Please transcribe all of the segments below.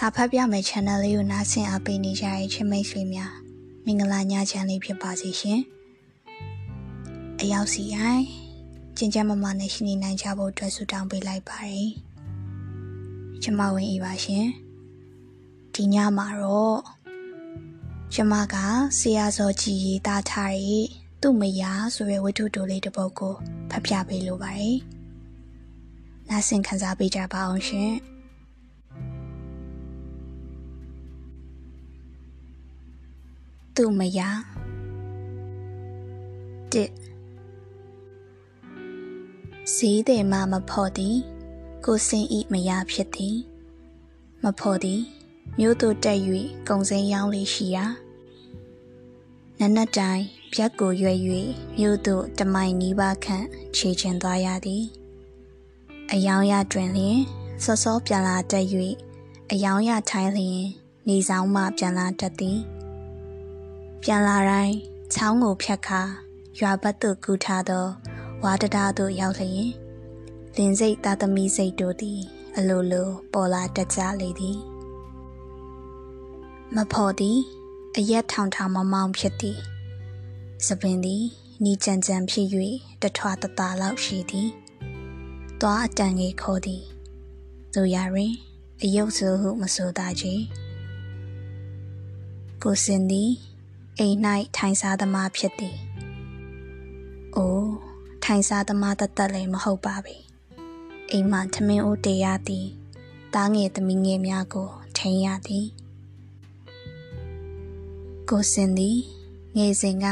စာဖတ်ပြမယ့် channel လေးကိုနားဆင်အားပေးနေကြတဲ့ချင်းမိတ်ဆွေများမင်္ဂလာညချမ်းလေးဖြစ်ပါစေရှင်။အရောက်စီရိုင်းကျင်ကြမမနဲ့ရှင်နေနိုင်ကြဖို့အတွက်ဆုတောင်းပေးလိုက်ပါတယ်။ကျမဝင်အေးပါရှင်။ဒီညမှာတော့ကျမကဆရာစောကြည်ရေးသားထားတဲ့သူ့မယားဆိုတဲ့ဝတ္ထုတိုလေးတစ်ပုဒ်ကိုဖတ်ပြပေးလိုပါတယ်။နားဆင်ခံစားပေးကြပါအောင်ရှင်။ သူ့မယားတစ်စီးတယ်မှမဖော်သည် ကိုစင်ဤမယားဖြစ်သည် မဖော်သည် မြို့သို့တက်၍ကုံစိမ်းရောင်းလေးရှိရာနနက်တိုင်းပြက်ကိုရွယ်၍မြို့သို့တမိုင်နီးပါးခန့်ခြေချင်သွားရသည် အယောင်ရတွင်လျင်စောစောပြန်လာတက်၍အယောင်ရထိုင်းလျင် နေဆောင်မှပြန်လာတတ်သည် ပြန်လာတိုင်းချောင်းကိုဖြတ်ခါရွာဘက်သို့ကူထားသောဝါတတာသို့ရောက်လျင်လင်စိတ်သားသမီးစိတ်တို့သည် အလိုလိုပေါ်လာတတ်ကြလေသည်မဖော်သည်အရက်ထောင်ထောင်မမောင်ဖြစ်သည်စပင်သည်နီကြံကြံဖြစ်၍တထွာတတာလောက်ရှိသည်သွားအတန်ကြီးခေါ်သည်သူရရင်အယုတ်ဆိုဟုမဆိုသားချေကိုစင်သည် အိမ်၌ထိုင်စားသမားဖြစ်သည်။အိုးထိုင်စားသမားတသက်လည်းမဟုတ်ပါပေ။အိမ်မှထမင်းအိုးတေရသည်။တားငယ်သမီးငယ်များကိုထိန်ရသည်။ကိုစင်သည်ငယ်စဉ်က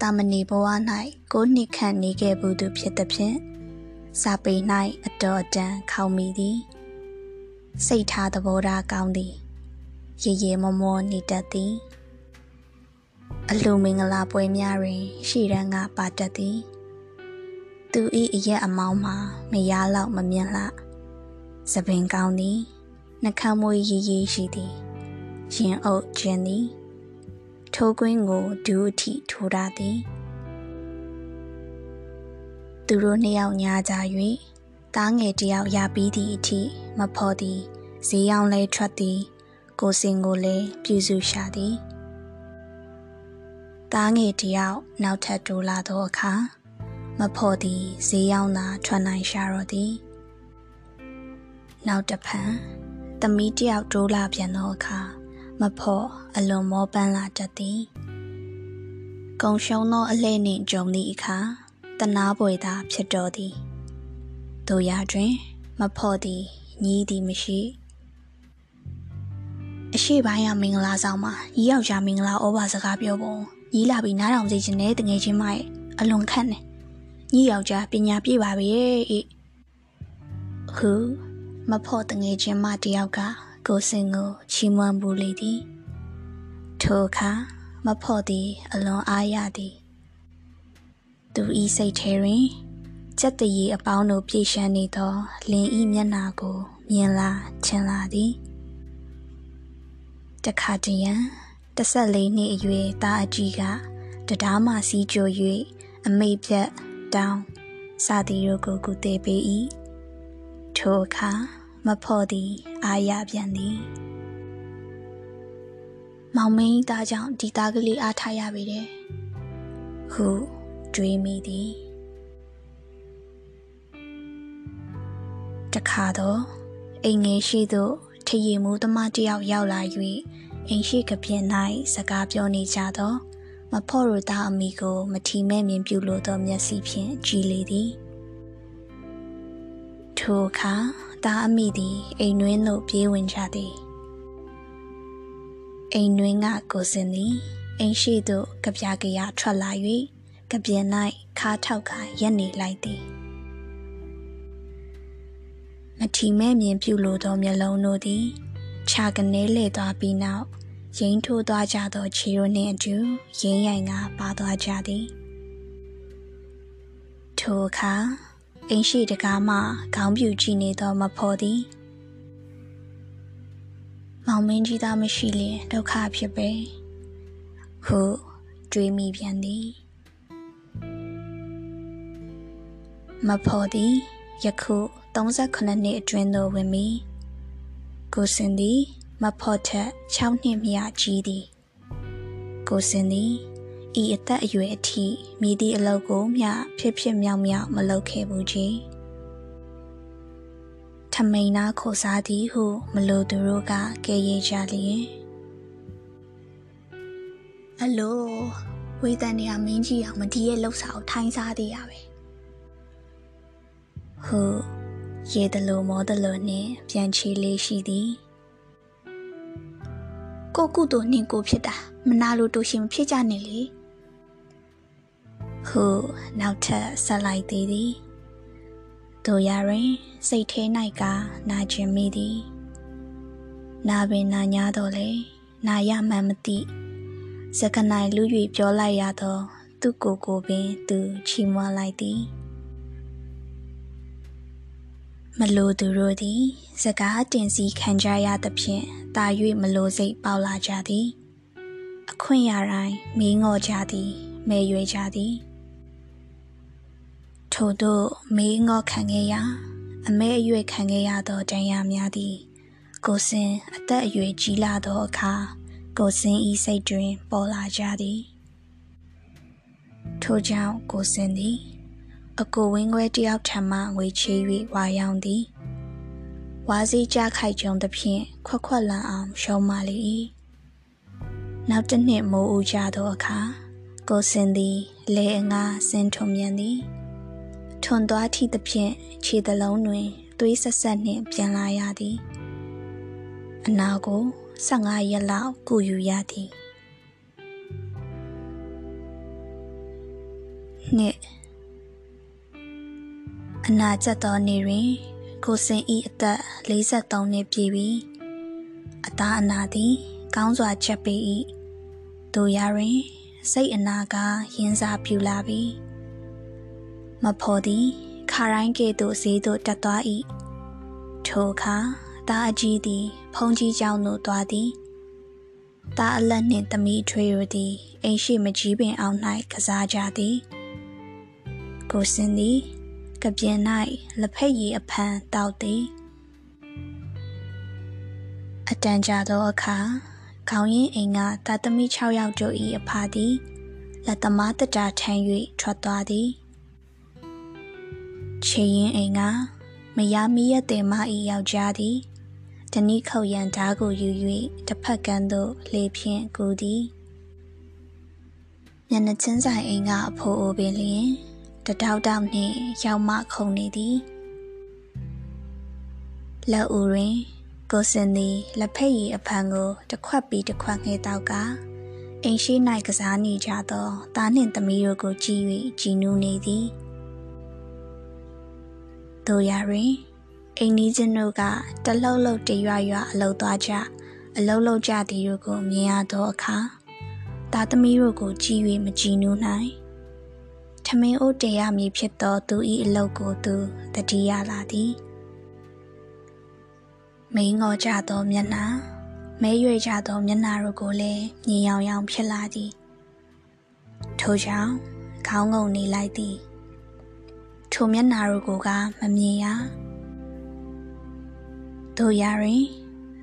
တာမဏီဘဝ၌ကိုနှစ်ခန့်နေခဲ့ဘူးသူဖြစ်သည်ဖြင့်စာပေ၌အတော်အတန်ခေါမိသည်။စိတ်ထားသဘောထားကောင်းသည်။ရေရေမောမောနေတတ်သည်။ အလူမင်္ဂလာပွဲများတွင်ရှေ့တန်းကပါတတ်သည် သူဤအရက်အမောင်းမှာမရလောက်မမြင်လှသပင်ကောင်းသည်နှခမ်းမွေးရီရီရှိသည်ရင်အုပ်ကျင်းသည်ထိုးကွင်းကိုဒူးအထိထိုးရသည်သူတို့နှစ်ယောက်ညာကြ၍တားငယ်တယောက်ရပြီးသည့်အထိမဖော်သည်ဈေးရောင်းလဲထွက်သည်ကိုစင်ကိုလည်းပြုစုရှာသည် သားငယ်တယောက်နောက်ထပ်တိုးလာသောအခါမဖော်သည်ဈေးရောက်သာထွက်နိုင်ရှာတော့သည်နောက်တစ်ဖန်သမီးတယောက်တိုးလာပြန်သောအခါမဖော်အလွန်မောပန်းလာတတ်သည်ကုံရှုံသောအလှဲ့နှင့်ကြုံသည့်အခါတနာပွေသာဖြစ်တော်သည်တို့ရတွင် မဖော်သည်ညီးသည်မရှိအရှိပိုင်းကမင်္ဂလာဆောင်မှာညီယောက်ျားမင်္ဂလာဩဘာစကားပြောပုံ ညီးလာပြီးနားထောင်စေချင်တဲ့တငယ်ချင်းမရဲ့အလွန်ခန့်နေညီယောက်ျားပညာပြည့်ပါပဲအေးဟုမဖို့တငယ်ချင်းမတယောက်ကကိုစင်ကိုချီးမွမ်းပူလေသည်ထိုအခါမဖို့သည်အလွန်အားရသည်သူဤစိတ်ထဲတွင်စက်တရီအပေါင်းတို့ပြည့်ရှမ်းနေသောလင်ဤမျက်နာကိုမြင်လာချင်လာသည်တခါတည်းရန် 14နှစ်အရွယ်သားအကြီးကတရားမှစီးကြို၍အမိတ်ပြတ်တောင်းစာသည်တို့ကိုကုသေးပေ၏ထိုအခါမဖော်သည်အာရပြန်သည်မောင်မင်းသားကြောင့်ဒီသားကလေးအားထားရပေတယ်ဟုတွေးမိသည်တခါတော့အိမ်ငယ်ရှိသို့ထရီမူသမားတယောက်ရောက်လာ၍ အိမ်ရှိကပြင်း၌စကားပြောနေကြသောမဖော့ရသားအမိကို မထီမဲ့မြင်ပြုလိုသောမျက်စိဖြင့်ကြည်လေသည်ထိုအခါသားအမိသည်အိမ်တွင်းသို့ပြေးဝင်ကြသည်အိမ်တွင်းကကိုစင်သည်အိမ်ရှိသို့ကြပြကြရထွက်လာ၍ကြပြင်း၌ခါထောက်ကရက်နေလိုက်သည်မထီမဲ့မြင်ပြုလိုသောမျက်လုံးတို့သည် ခြာကနေလဲသွားပြီးနောက်ရင်းထိုးသွားကြသောခြေတို့နှင့်အတူရင်းရိုင်ကပါသွားကြသည်ထိုအခါအိမ်ရှိတကားမှခေါင်းပြူကြည့်နေသောမဖော်သည်မောင်မင်းကြီးသားမရှိလျင်ဒုက္ခဖြစ်ပဲဟုတွေးမိပြန်သည်မဖော်သည်ယခု38နှစ်အတွင်းသို့ဝင်မီ ကိုစင်သည်မမဖော်ထက်6နှစ်မြကြီးသည်ကိုစင်သည်ဤအသက်အရွယ်အထိမိသည့်အလုပ်ကိုမျှဖြစ်ဖြစ်မြောက်မြောက်မလုပ်ခဲ့ဘူးကြီးထမိန်နာခိုစားသည်ဟု မလိုသူတို့ကကဲရဲကြလျင်အလိုဝေးတန်နေရမင်းကြီးအောင်မဒီရဲ့လှုပ်စာကိုထိုင်းစားသေးရပဲဟု ရေတလိုမောတလိုနှင့်ပြန်ချီလေးရှိသည်ကိုကုတို့နှင်ကိုဖြစ်တာမနာလို့တူရှင်မဖြစ်ကြနဲ့လေဟုနောက်ထပ်ဆက်လိုက်သေးသည်တို့ရရင်စိတ်ထဲ၌ကနာကျင်မိသည်နာပင်နာညာတော့လေနာရမှန်မသိစကနိုင်လူ၍ပြောလိုက်ရသော သူ့ကိုယ်ကိုပင်သူချီးမွမ်းလိုက်သည် မလိုသူတို့သည် စကားတင်စီခံကြရသဖြင့်တာ၍မလိုစိတ်ပေါလာကြသည် အခွင့်ရတိုင်းမင်းငောကြသည်မဲရွေကြသည် ထို့သို့မေးငေါခံခဲ့ရာအမဲအရွယ်ခံခဲ့ရသောတန်ရာများသည် ကိုစင်အသက်အရွယ်ကြီးလာသောအခါကိုစင်ဤစိတ်တွင် ပေါ်လာကြသည်ထို့ကြောင့်ကိုစင်သည် အကိုဝင်းခွဲတယောက်ထံမှငွေချေး၍ဝါရောင်းသည်ဝါစီကြခိုက်ကြုံသဖြင့်ခွက်ခွက်လန်အောင်ရှုံးမလေ၏နောက်တစ်နှစ်မိုးဦးကြသောအခါကိုစင်သည်လေအငါဆင်းထုံမြန်သည်ထွန်သွားထိသဖြင့်ခြေသလုံးတွင်သွေးဆက်ဆက်နှင့်ပြန်လာရသည်အနာကို15ရက်လောက်ကုယူရသည်နှစ်အ နာကျက်သောနေ့တွင် ကိုစင်ဤအသက်43နှစ်ပြည့်ပြီးအသားအနာသည် ကောင်းစွာချက်ပေ၏တို့ရတွင်စိတ်အနာကရင်းစားပြူလာပြီးမဖော်သည်ခါရိုင်းကဲ့သို့ဈေးသို့တက်သွား၏ထိုအခါသားအကြီးသည် ဖုန်ကြီးကျောင်းသို့သွားသည်သားအလက်နှင့်သမီးထွေတို့သည်အိမ်ရှိမကြီးပင်အောင်၌ကစားကြသည်ကိုစင်သည် ကပြင်း၌လက်ဖက်ရည်အဖန်တောက်သည်အတန်ကြာသောအခါခေါင်းရင်းအိမ်ကသားသမီး6ယောက်တို့၏အဖသည်လက်သမားတတာထမ်း၍ထွက်သွားသည်ချေရင်အိမ်ကမယားမီးရတဲ့မဤယောက်ျားသည်တနီးခုတ်ရန်ဓာကိုယူ၍တစ်ဖက်ကန်းသို့လေဖြင့်ကူသည်မျက်နှာချင်းဆိုင်အိမ်ကအဖိုးအိုပင်လျင် တတောက်တောက်နှင့်ရောက်မှခုန်နေသည်လက်ဦးတွင်ကိုစင်သည်လက်ဖက်ရည်အဖန်ကိုတစ်ခွက်ပြီးတစ်ခွက်ငှဲတောက်ကအိမ်ရှိ၌ကစားနေကြသောသားနှင့်သမီးတို့ကိုကြည့်၍ကြည်နူးနေသည်တို့ရတွင်အိမ်နီးချင်းတို့ကတလှုပ်လှုပ်တရွရွအလုသွားကြအလုလုကြသည်တို့ကိုမြင်ရသောအခါသားသမီးတို့ကိုကြည်၍မကြည်နူးနိုင်ထ မင်းအိုးတရမည်ဖြစ်သောသူ၏အလုကိုသူတတိယလာသည်မိန်ငေါ်ကြသောမျက်နှာမဲရွေကြသောမျက်နှာတို့ကိုလည်းမြင်ရောင်ရောင်ဖြစ်လာသည်ထို့ကြောင့်ခေါင်းငုံနေလိုက်သည်ထိုမျက်နာတို့ကိုကမမြင်ရတို့ရရင်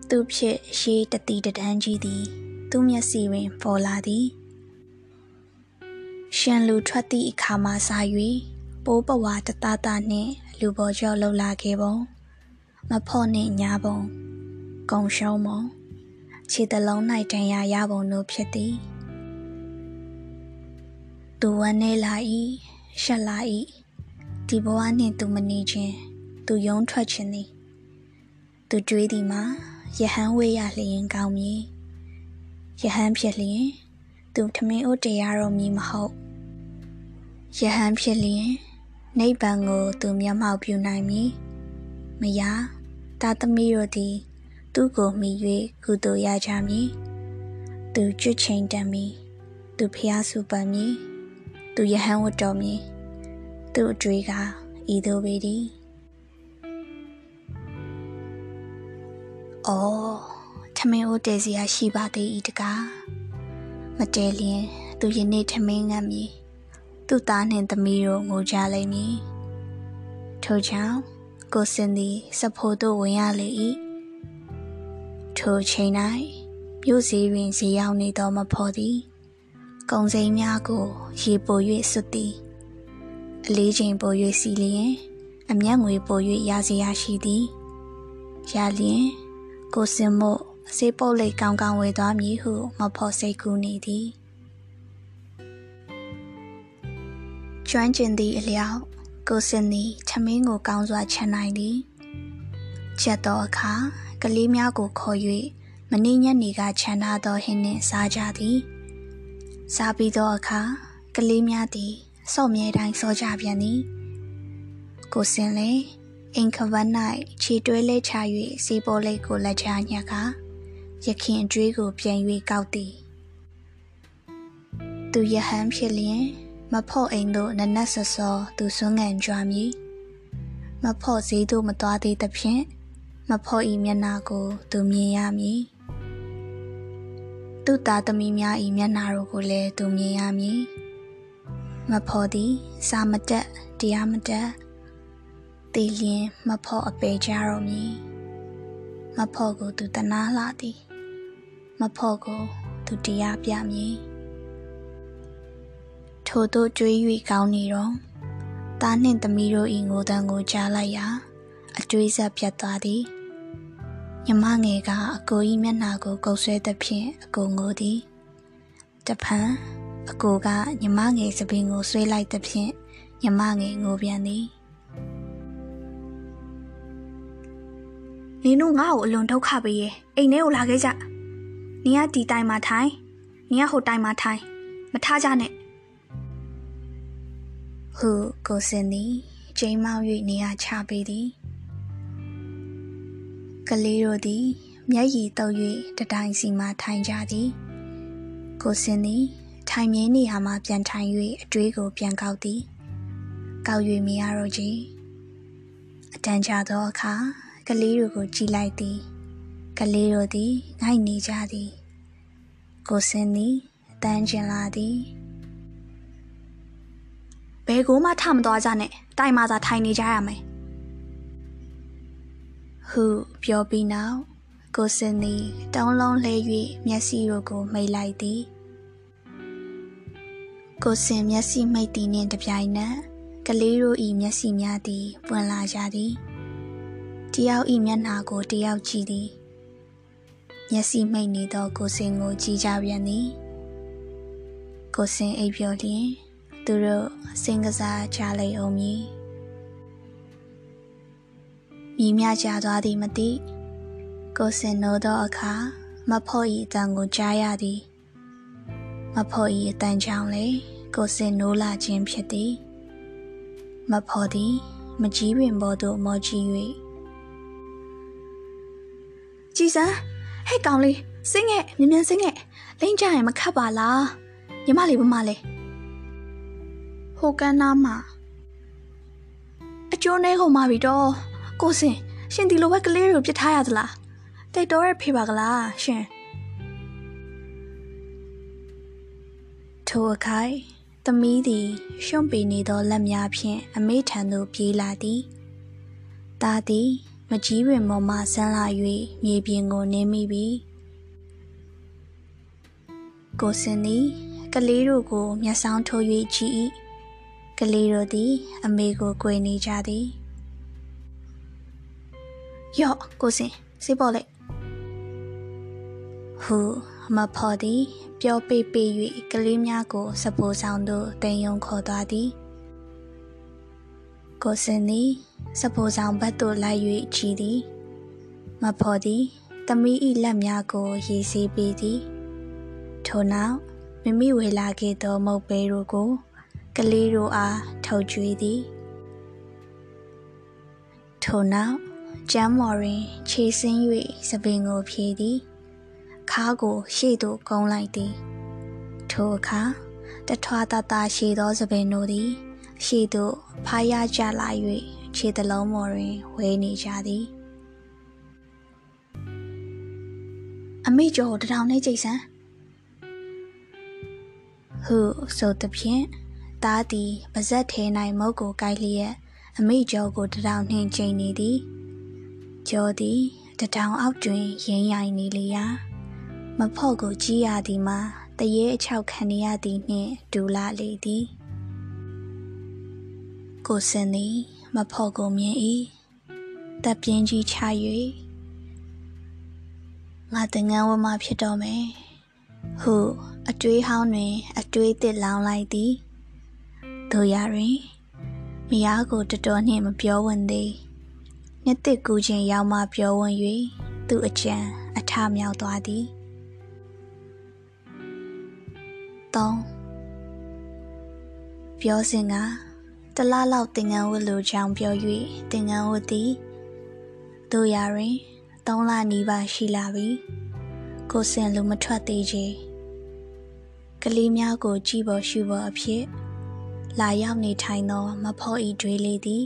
သူဖြစ်ရှေးတတိတတန်းကြီးသည် သူမျက်စီတွင်ပေါ်လာသည် ရှင်လူထွက်သည့်အခါမှစ၍ပိုးပဝါတတတနှင့် လူပေါ်ကျော်လှလာခဲ့ပုံမဖော့နှင့်ညာပုံကုံရှုံးပုံခြေတလုံး၌တန်ရာရပုံတို့ဖြစ်သည်သူဝန်းနေလာ၏ရှက်လာ၏ဒီဘဝနှင့်သူမနေခြင်းသူယုံထွက်ခြင်းသည်သူတွေးသည်မှာယဟန်ဝေးရလျင်ကောင်းမည်ယဟန်ဖြစ်လျင် သူထမင်းအိုးတရားတော်မည်မဟုတ်ယဟန်ဖြစ်လျင်နိဗ္ဗာန်ကို သူမျက်မှောက်ပြုနိုင်မည်မယားတာသမီးတို့သည် သူ့ကိုမိ၍ကုသိုလ်ရကြမည်သူကျွတ်ချိန်တမ်းမည်သူဖျားစုပန်မည်သူယဟန်ဝတ်တော်မည်သူ့အတွေ့ကဤသို့ပေသည်။အော်ထမင်းအိုးတဲစီယာရှိပါသေးဤတကား မတဲလျင် သူယနေ့ထမင်းငတ်မည်သူ့သားနှင့်သမီးတို့ငိုကြလိမ့်မည်ထို့ကြောင့်ကိုစင်သည်စဖို့တို့ဝင်ရလေ၏ထိုချိန်၌မြို့စည်းတွင်ဈေးရောက်နေသောမဖော်သည်ကုံစိမ်းများကိုရေပို၍စွတ်သည်အလေးချိန်ပို၍စီလျင်အမျက်ငွေပို၍ရစီရရှိသည်ရလျင်ကိုစင်မို့ အစေးပုတ်လိတ်ကောင်းကောင်းဝေသွားမည်ဟုမဖော်စိတ်ကူးနေသည်ကျွမ်းကျင်သည့်အလျောက်ကိုစင်သည်ထမင်းကိုကောင်းစွာချန်နိုင်သည်ချက်သောအခါကလေးများကိုခေါ်၍မနေ့ညနေကခြံထားသောဟင်းနှင့်စားကြသည်စားပြီးသောအခါကလေးများသည်စော့မြဲတိုင်းစောကြပြန်သည်ကိုစင်လည်းအိမ်ခဝတ်၌ခြေတွဲလဲချ၍စီပေါ်လိတ်ကိုလက်ချညက်က ရခင်အကျွေးကိုပြန်၍ကောက်သည်သူရဟန်းဖြစ်လျင်မဖော့အိမ်သို့နနက်စောစောသူဆွမ်းငံကြွမည်မဖော့ဈေးသို့မသွားသေးသဖြင့်မဖော့ဤမျက်နာကို သူမြင်ရမည်သူ့သားသမီးများဤမျက်နာတို့ကိုလည်းသူမြင်ရမည်မဖော်သည်စာမတက်တရားမတက်တေလျင်မဖော်အပေကြတော့မည်မဖော်ကိုသူတနာလာသည် မဖော်ကိုသူတရားပြမည်ထို့သို့ကြွေး၍ကောင်းနေတော့သားနှင့်သမီးတို့ဤငိုတန်ကိုကြားလိုက်ရာအကျွေးဆက်ပြတ်သွားသည်ညမငယ်ကအကိုကြီးမျက်နှာကိုကုပ်ဆွဲသဖြင့်အကိုငိုသည်တဖန်အကိုကညမငယ်စပင်ကိုဆွဲလိုက်သဖြင့်ညမငယ်ငိုပြန်သည်နင်တို့ငါ့ကိုအလွန်ဒုက္ခပေးရဲ့အိမ်ထဲကိုလာခဲ့ကြ နင်ကဒီတိုင်မှာထိုင်နင်ကဟိုတိုင်မှာထိုင်မထားကြနဲ့ဟုကိုစင်သည်ကျိမ်းမောင်း၍နေရာချပေးသည်ကလေးတို့သည် မျက်ရည်တုပ်၍တတိုင်းစီမှထိုင်ကြသည် ကိုစင်သည်ထိုင်မြင်းနေရာမှပြန်ထိုင်၍အတွေးကိုပြန်ကောက်သည်ကောက်၍မရတော့ကြအတန်ကြာသောအခါကလေးတို့ကိုကြည်လိုက်သည် ကလေးတို့သည်ငိုက်နေကြသည် ကိုစင်သည်အတန်းကျင်လာသည်ဘယ်ကိုမှထမသွားကြနဲ့တိုင်မှသာထိုင်နေကြရမယ်ဟုပြောပြီးနောက်ကိုစင်သည်တောင်းလုံးလှဲ၍မျက်စိတို့ကိုမိတ်လိုက်သည်ကိုစင်မျက်စိမိတ်သည်နှင့်တပြိုင်နက်ကလေးတို့၏မျက်စိများသည်ပွင့်လာကြသည်တယောက်၏မျက်နှာကိုတယောက်ကြည့်သည် မျက်စိမိတ်နေသောကိုစင်ကိုကြည့်ကြပြန်သည်ကိုစင်အိပ်ပျော်လျင်သူတို့စင်ကစားကြလိမ့်အောင်မည်မြည်မြကြသွားသည်မသိကိုစင်နိုးသောအခါမဖို့ဤအတန်ကိုကြားရသည်မဖို့ဤအတန်ကြောင့်လေကိုစင်နိုးလာခြင်းဖြစ်သည်မဖို့သည်မကြီးပင်ပေါ်သို့မော်ကြီး၍ကြည်စမ်း ဟဲ့ကောင်လေးစင်းငဲ့မြန်မြန်စင်းငဲ့လိမ့်ကြရင်မခတ်ပါလားညီမလေးဘမလေးဟိုကန်းနာမှာအကျိုးနဲ့ဟိုမှာပြီတော့ကိုစင်ရှင်ဒီလိုပဲကလေးတွေကိုပြစ်ထားရသလားတိတ်တော့ရဖေးပါကလားရှင်ထိုအခိုင်သမီးသည်ရှုံပေနေသောလက်များဖြင့်အမေထံသို့ပြေးလာသည်။ဒါသည် မကြီးပင်ပေါ်မှဆန်းလာ၍မြေပြင်ကိုနင်းမိပြီ။ကိုစင်သည်ကလေးတို့ကိုမျက်စောင်းထိုး၍ကြည့်၏။ကလေးတို့သည် အမေကိုကြွေနေကြသည်။ယော့ကိုစင်စေးပေါ်လိုက်ဟူမဖော်သည်ပြောပေပေ၍ကလေးများကိုစပိုဆောင်သို့တင်ယုံခေါ်သွားသည်ကိုစင်သည် စပိုဆောင်ဘက်သို့လိုက်၍ကြည်သည် မဖော်သည်သမီး၏လက်များကိုရေဆေးပေးသည်ထို့နောက်မိမိဝေလာခဲ့သောမုတ်ပဲတို့ကို ကလေးတို့အားထုတ်ကြွေးသည်ထို့နောက်ကျမ်းမော်တွင်ခြေဆင်း၍စပင်ကိုဖြေသည်ခါကိုရှေ့သို့ကုန်းလိုက်သည်ထိုအခါတထွားတတာရှည်သောစပင်တို့သည်ရှေ့သို့ဖားရကြလာ၍ ခြေတလုံးမော်တွင်ဝဲနေကြသည်အမိကျော်တထောင်နဲ့ကြိတ်ဆန်းဟုဆိုသဖြင့်သားသည်ပါဇက်ထဲ၌မုတ်ကိုကိုက်လျက်အမိကျော်ကိုတထောင်နှင့်ချိန်နေသည်ကျော်သည်တထောင်အောက်တွင်ရင်ရိုင်နေလေရာမဖော့ကိုကြီးရသည်မှာတရေအချောက်ခံရသည်နှင့်ဒူလာလေသည်ကိုစင်သည် မဖော့ကိုမြင်၏တပ်ပြင်းကြီးချ၍ငါတငန်းဝမဖြစ်တော့မယ်ဟုအတွေးဟောင်းတွင် အတွေးတစ်လောင်လိုက်သည်တို့ရတွင်မယားကိုတော်တော်နှင့်မပြောဝင်သေးနှစ်တစ်ကူချင်းရောက်မှပြောဝင်၍သူ့အကြံအထမြောက်သွားသည်3ပြောစဉ်က တလားလောက်တင်ငန်းဝတ်လိုကြောင်ပြော၍တင်ငန်းဝတ်သည်တို့ရတွင်3လနီးပါးရှိလာပြီကိုစင်လူမထွက်သေးချေကလေးများကိုကြည်ပေါ်ရှုပေါ်အဖြစ်လာရောက်နေထိုင်သောမဖော့ဤတွေးလေးသည်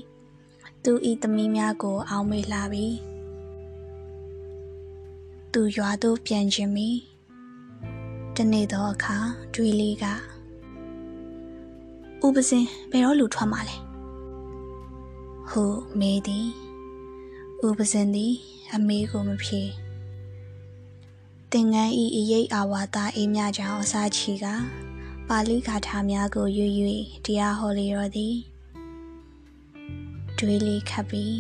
သူဤသမီးများကို အောင်းမေးလာပြီသူရွာသို့ပြန်ခြင်းမီတနေ့သောအခါတွေးလေးက ဥပစင်ဘယ်တော့လူထွက်มาလဲဟုမေးသည်ဥပစင်သည်အမေးကိုမဖြေတင်ငန်းဤအရေးအာဝါဒအေးမြကြောင့်အစာချီကပါဠိဂါထာများကိုရွရွတရားဟောလေရောသည်တွေးလေးခပ်ပြီး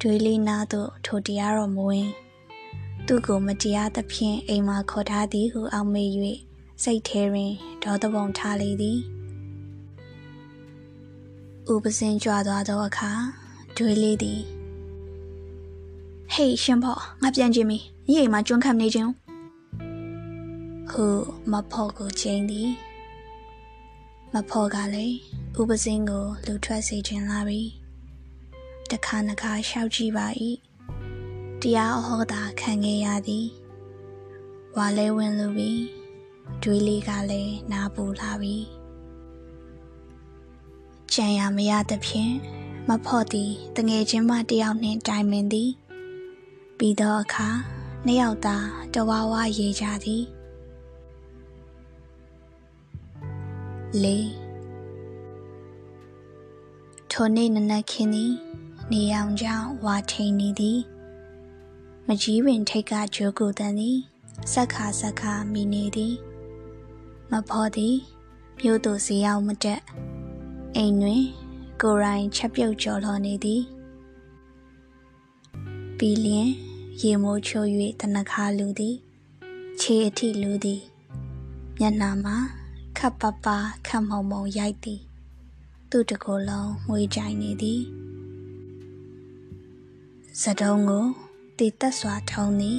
တွေးလေးနာသို့ထိုတရားတော်မဝင်သူ့ကိုမတရားသဖြင့်အိမ်မှာခေါ်ထားသည်ဟုအောက်မေ့၍စိတ်ထဲတွင်ဒေါသပုံထားလေသည် ဥပစင်ကြွသွားသောအခါတွေးလေးသည်ဟေးရှင်ဖော်ငါပြန်ကြည့်မီညီအိမ်မှာကျွန်းခတ်နေခြင်းဟုမဖော်ကိုချိန်သည်မဖော်ကလည်းဥပစင်းကိုလူထွက်စေခြင်းလာပြီတခါနခါရှောက်ကြည့်ပါ၏တရားဟောတာခံခဲ့ရသည်ဝါလဲဝင်လူပြီတွေးလေးကလည်းနားပူလာပြီ ကြံရမရသဖြင့်မဖော့သည်တငယ်ချင်းမတယောက်နှင့်တိုင်ပင်သည်ပြီးသောအခါနှစ်ယောက်သာတဝါဝါရေကြသည်လေးထိုနေ့နနက်ခင်းသည်နေအောင်ကြောင့်ဝါထိန်နေသည်မကြီးပင်ထိတ်ကဂျိုကိုတန်သည်ဆက်ခါဆက်ခါမိနေသည် မဖော်သည်မြို့သူစီရောက်မတက် အိမ်တွင် ကိုရိုင်းချက်ပြုတ်ကြော်လော်နေသည်ပြီးလျင်ရေမိုးချိုး၍တနခါလူသည်ခြေအထိလူသည်မျက်နှာမှာခပ်ပပခပ်မုံမုံရိုက်သည် သူ့တကိုယ်လုံးငွေကြိုင်နေသည်စတုံးကိုတည်တက်စွာထုံသည်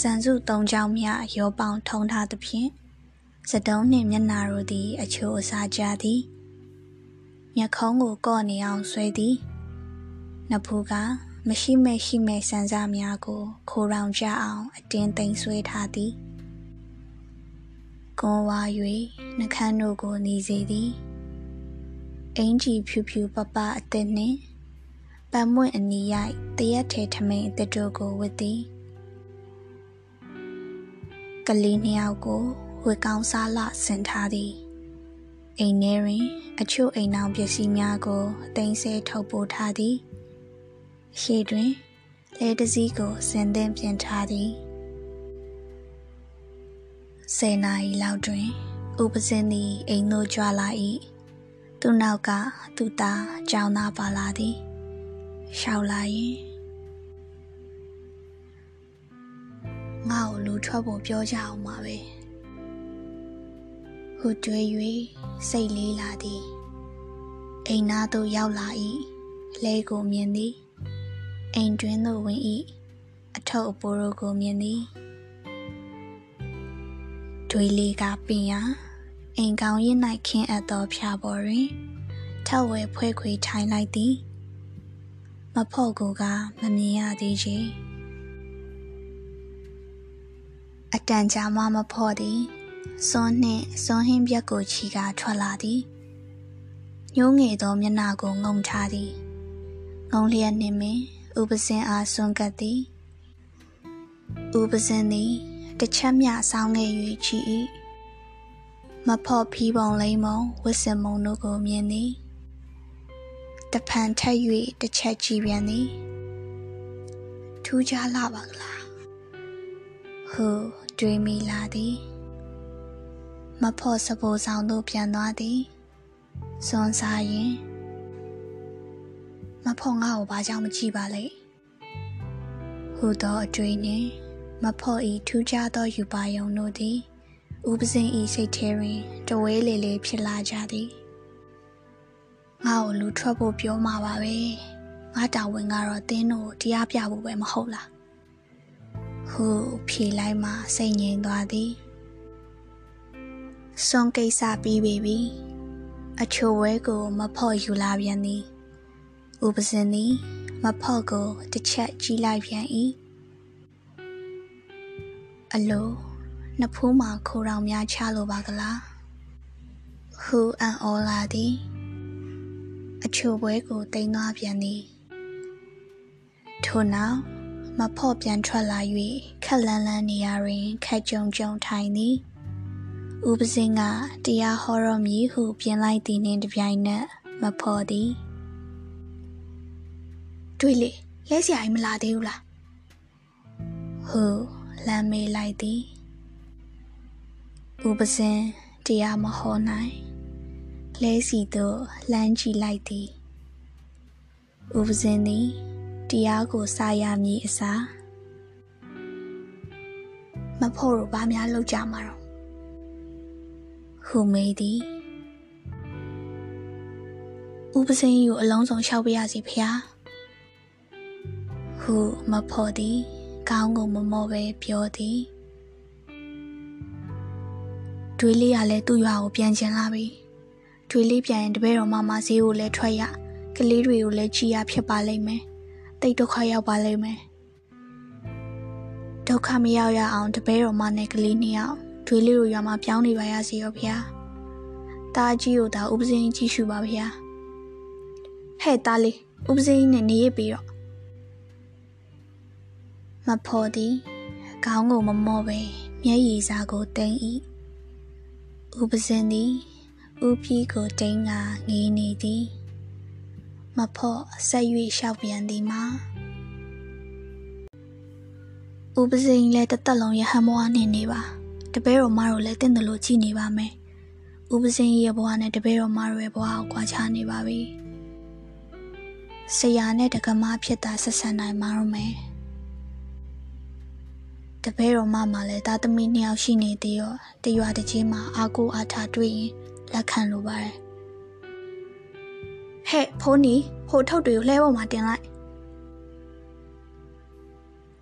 စံစုသုံးချောင်းမြရောပေါင်ထုံထားသဖြင့်စတုံးနှင့်မျက်နာတို့သည် အချိုးအစားကြသည် မျက်ခုံးကိုကော့နေအောင်ဆွဲသည်နဖူးကမရှိမဲ့ရှိမဲ့စံစားများကို ခိုးရောင်ကြအောင်အတင်းသိမ်းဆွဲထားသည်ကွန်ဝါ၍နှခမ်းတို့ကိုနေစေသည်အင်ကြီးဖြူဖြူပပအသက်နှင့်ပမွင့်အနီရိုက်တရက်ထဲထမိန်အသက်တို့ကိုဝတ်သည်ကလေးနှစ်ယောက်ကိုဝေကောင်းစားလဆင်ထားသည် အိမ်ထဲတွင် အချို့အိမ်အောင်ပစ္စည်းများကိုတင်ဆဲထုတ်ပို့ထားသည်ရှေ့တွင်လဲတစည်းကိုစင်သင်ပြင်ထားသည်ဆယ်နာရီလောက်တွင် ဥပစင်းသည်အိမ်သို့ကြွလာ၏သူနောက်ကသူသားကြောင်းသားပါလာသည်ရှောက်လာရင်ငါ့ကိုလူထွက်ဖို့ပြောကြအောင်ပါပဲ ဟိုတွေး၍စိတ်လေးလာသည်အိမ်သားသို့ရောက်လာ၏လဲကိုမြင်သည်အိမ်တွင်သို့ဝင်၏အထုပ်အပိုးတို့ကိုမြင်သည်တွေးလေးကပင်ရာအိမ်ကောင်းရင်၌ခင်းအပ်သောဖြာပေါ်တွင်ထဝဲဖွဲခွေထိုင်လိုက်သည်မဖို့ကိုကမမြင်ရသေးချေအတန်ကြာမှမဖို့သည် စွန်းနှင့်စွန်းဟင်းပြက်ကိုချီကထွက်လာသည်ညိုးငယ်သောမျက်နှာကိုငုံထားသည်ငုံလျက်နှင့်ပင်ဥပစင်အားစွန့်ကပ်သည်ဥပစင်သည်တစ်ချက်မျှဆောင်းခဲ့၍ချီ၏မဖော့ဖီးပုံလိမ့်မုံဝစ်စင်မုံတို့ကိုမြင်သည်တဖန်ထက်၍တစ်ချက်ကြည့်ပြန်သည်ထူးခြားလာပါကလားဟုတွေးမိလာသည် မဖို့စပိုးဆောင်သို့ပြန်သွားသည်စွန်စားရင်မဖို့ငါ့ကိုဘာကြောင့်မကြည့်ပါလဲဟုသောအတွေ့နှင့်မဖို့ဤထူးခြားသောယူပါယုံတို့သည်ဥပစင်ဤစိတ်ထဲတွင်တဝဲလေလေဖြစ်လာကြသည်ငါ့ကိုလူထွက်ဖို့ပြောမှာပါပဲငါတာဝန်ကတော့တင်းတို့တရားပြဖို့ပဲမဟုတ်လားဟုဖြေလိုက်မှစိတ်ငြိမ်သွားသည် စွန်ကိစ္စပြီးပြီပြီအချိုဝဲကို မဖော့ယူလာပြန်သည်ဥပစင်သည် မဖော့ကိုတစ်ချက်ကြည့်လိုက်ပြန်၏အလိုနှစ်ဖူးမှာခိုးတော်များချလိုပါကလားဟူအန်အောလာသည်အချိုပွဲကိုတင်သွားပြန်သည်ထို့နောက်မဖော့ပြန်ထွက်လာ၍ခက်လန်းလန်းနေရာတွင်ခက်ကြုံကြုံထိုင်သည် ဥပစင်းကတရားဟောတော်မူဟုပြင်လိုက်သည်နှင့်တပြိုင်နက်မဖော်သည်တွေးလေလဲစရာအိမ်မလာသေးဘူးလားဟုလမ်းမေးလိုက်သည်ဥပစင်တရားမဟောနိုင်လဲစီသို့လှမ်းကြည့်လိုက်သည်ဥပစင်သည်တရားကိုစာရမည်အစားမဖို့တော့ဘာများလောက်ကြမှာတော့ ဟုမေးသည်ဥပစင်းကိုအလုံးစုံလျှောက်ပြရစီဖျားဟုမဖို့သည်ကောင်းကိုမမောပဲပြောသည်တွေးလေးကလည်းသူ့ရွာကိုပြန်ကျင်လာပြီတွေးလေးပြန်ရင်တပည့်တော်မမဈေးကိုလည်းထွက်ရကလေးတွေကိုလည်းကြည်ရဖြစ်ပါလိမ့်မယ်တိတ်ဒုက္ခရောက်ပါလိမ့်မယ်ဒုက္ခမရောက်ရအောင်တပည့်တော်မနဲ့ကလေးနှစ်ယောက် တွေးလေးတို့ရွာမှာပြောင်းနေပါရစေရောဖေ။တားကြီးကိုဒါဥပစင်းကြီးရှုပါဖေ။ဟဲ့တားလေးဥပစင်းနဲ့နေရပြီးတော့မဖော်သည်ခေါင်းကိုမမော့ပဲမျက်ရည်စာကိုတိမ်၏ဥပစင်သည်ဥပြီးကိုတိမ်ကငေးနေသည်မဖော့ဆက်၍ရှောက်ပြန်သည်မှာဥပစင်လည်းတသက်လုံးရဟန်းဘဝနဲ့နေပါ တပည့်တော်မတို့လည်းတင့်တယ်လို့ကြည်နေပါမယ်ဥပစင်ရဲ့ဘဝနဲ့တပည့်တော်မတို့ရဲ့ဘဝကိုကြွားချနေပါပြီဆရာနဲ့တက္ကမဖြစ်တာဆက်ဆံနိုင်မှာရောမယ်တပည့်တော်မမှလည်းသားသမီးနှစ်ယောက်ရှိနေသေးရောတရွာတကြီးမှာအာကိုအားထားတွေ့ရင်လက်ခံလိုပါတယ်ဟဲ့ဖိုးနီဟိုထုတ်တွေကိုလှဲပေါ်မှာတင်လိုက်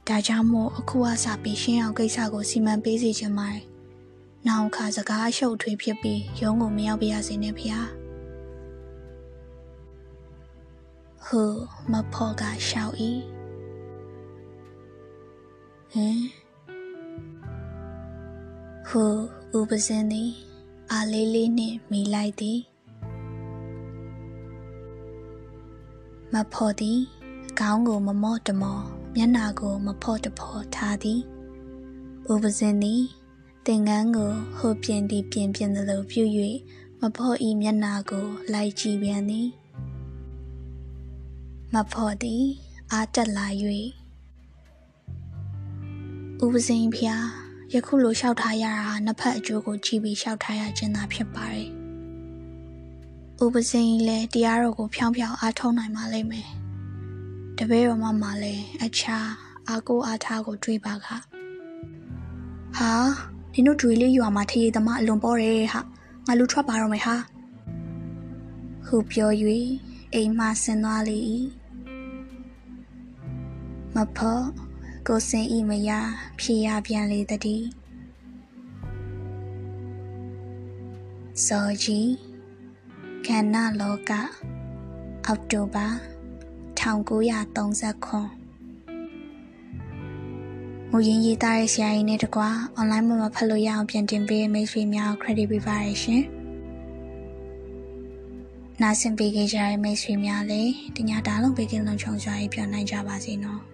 ဒါကြောင့်မို့အခုအစားပြီးရှင်းအောင်ကိစ္စကိုစီမံပေးစီခြင်းပါတယ်။နောက်ခါစကားရှုပ်ထွေးဖြစ်ပြီးရုံးကိုမရောက်ပြရစေနဲ့ဖေ။ဟိုမဖော်ကရှောက်၏ဟင်ဟိုဥပစင်းသည်အာလေးလေးနှင့်မိလိုက်သည်မဖော်သည်ခေါင်းကိုမမော့တမော့ မျက်နာကိုမဖော့တဖော့ထားသည်ဥပစင်းသည်သင်္ကန်းကိုဟိုပြင်သည်ပြင်ပြင်သလိုပြု၍မဖော့ဤမျက်နာကို လိုက်ကြည့်ပြန်သည်မဖော့သည်အာတက်လာ၍ဥပစင်းဖျားယခုလိုလျှောက်ထားရတာနှစ်ဖက်အကျိုးကိုကြည့်ပြီးလျှောက်ထားရခြင်းသာဖြစ်ပါတယ်ဥပစင်းလည်းတရားတော်ကိုဖြောင်းဖြောင်းအားထုတ်နိုင်ပါလိမ့်မယ် တပည့်တော်မမလည်းအခြားအာကိုအားထားကိုတွေးပါကဟာနင်တို့တွေးလေးရွာမှာထရေသမားအလွန်ပေါ်တယ်ဟာငါလူထွက်ပါတော့မယ်ဟာဟုပြော၍အိမ်မှဆင်းသွားလေ၏မဖော့ကိုစင်ဤမယာဖြေရပြန်လေတည်းဇော်ကြီးကဏ္ဍလောကအောက်တိုဘာ 1939မူရင်းရေးသားတဲ့ဆရာကြီးနဲ့တကွာ online မှာဖတ်လို့ရအောင်ပြန်တင်ပေးမိတ်ဆွေများ credit ပေးပါရရှင်။နားဆင်ပေးကြတဲ့မိတ်ဆွေများလည်းတ냐တားလုံးပေးကင်းလုံးချုံစွာရေးပြောနိုင်ကြပါစေနော်။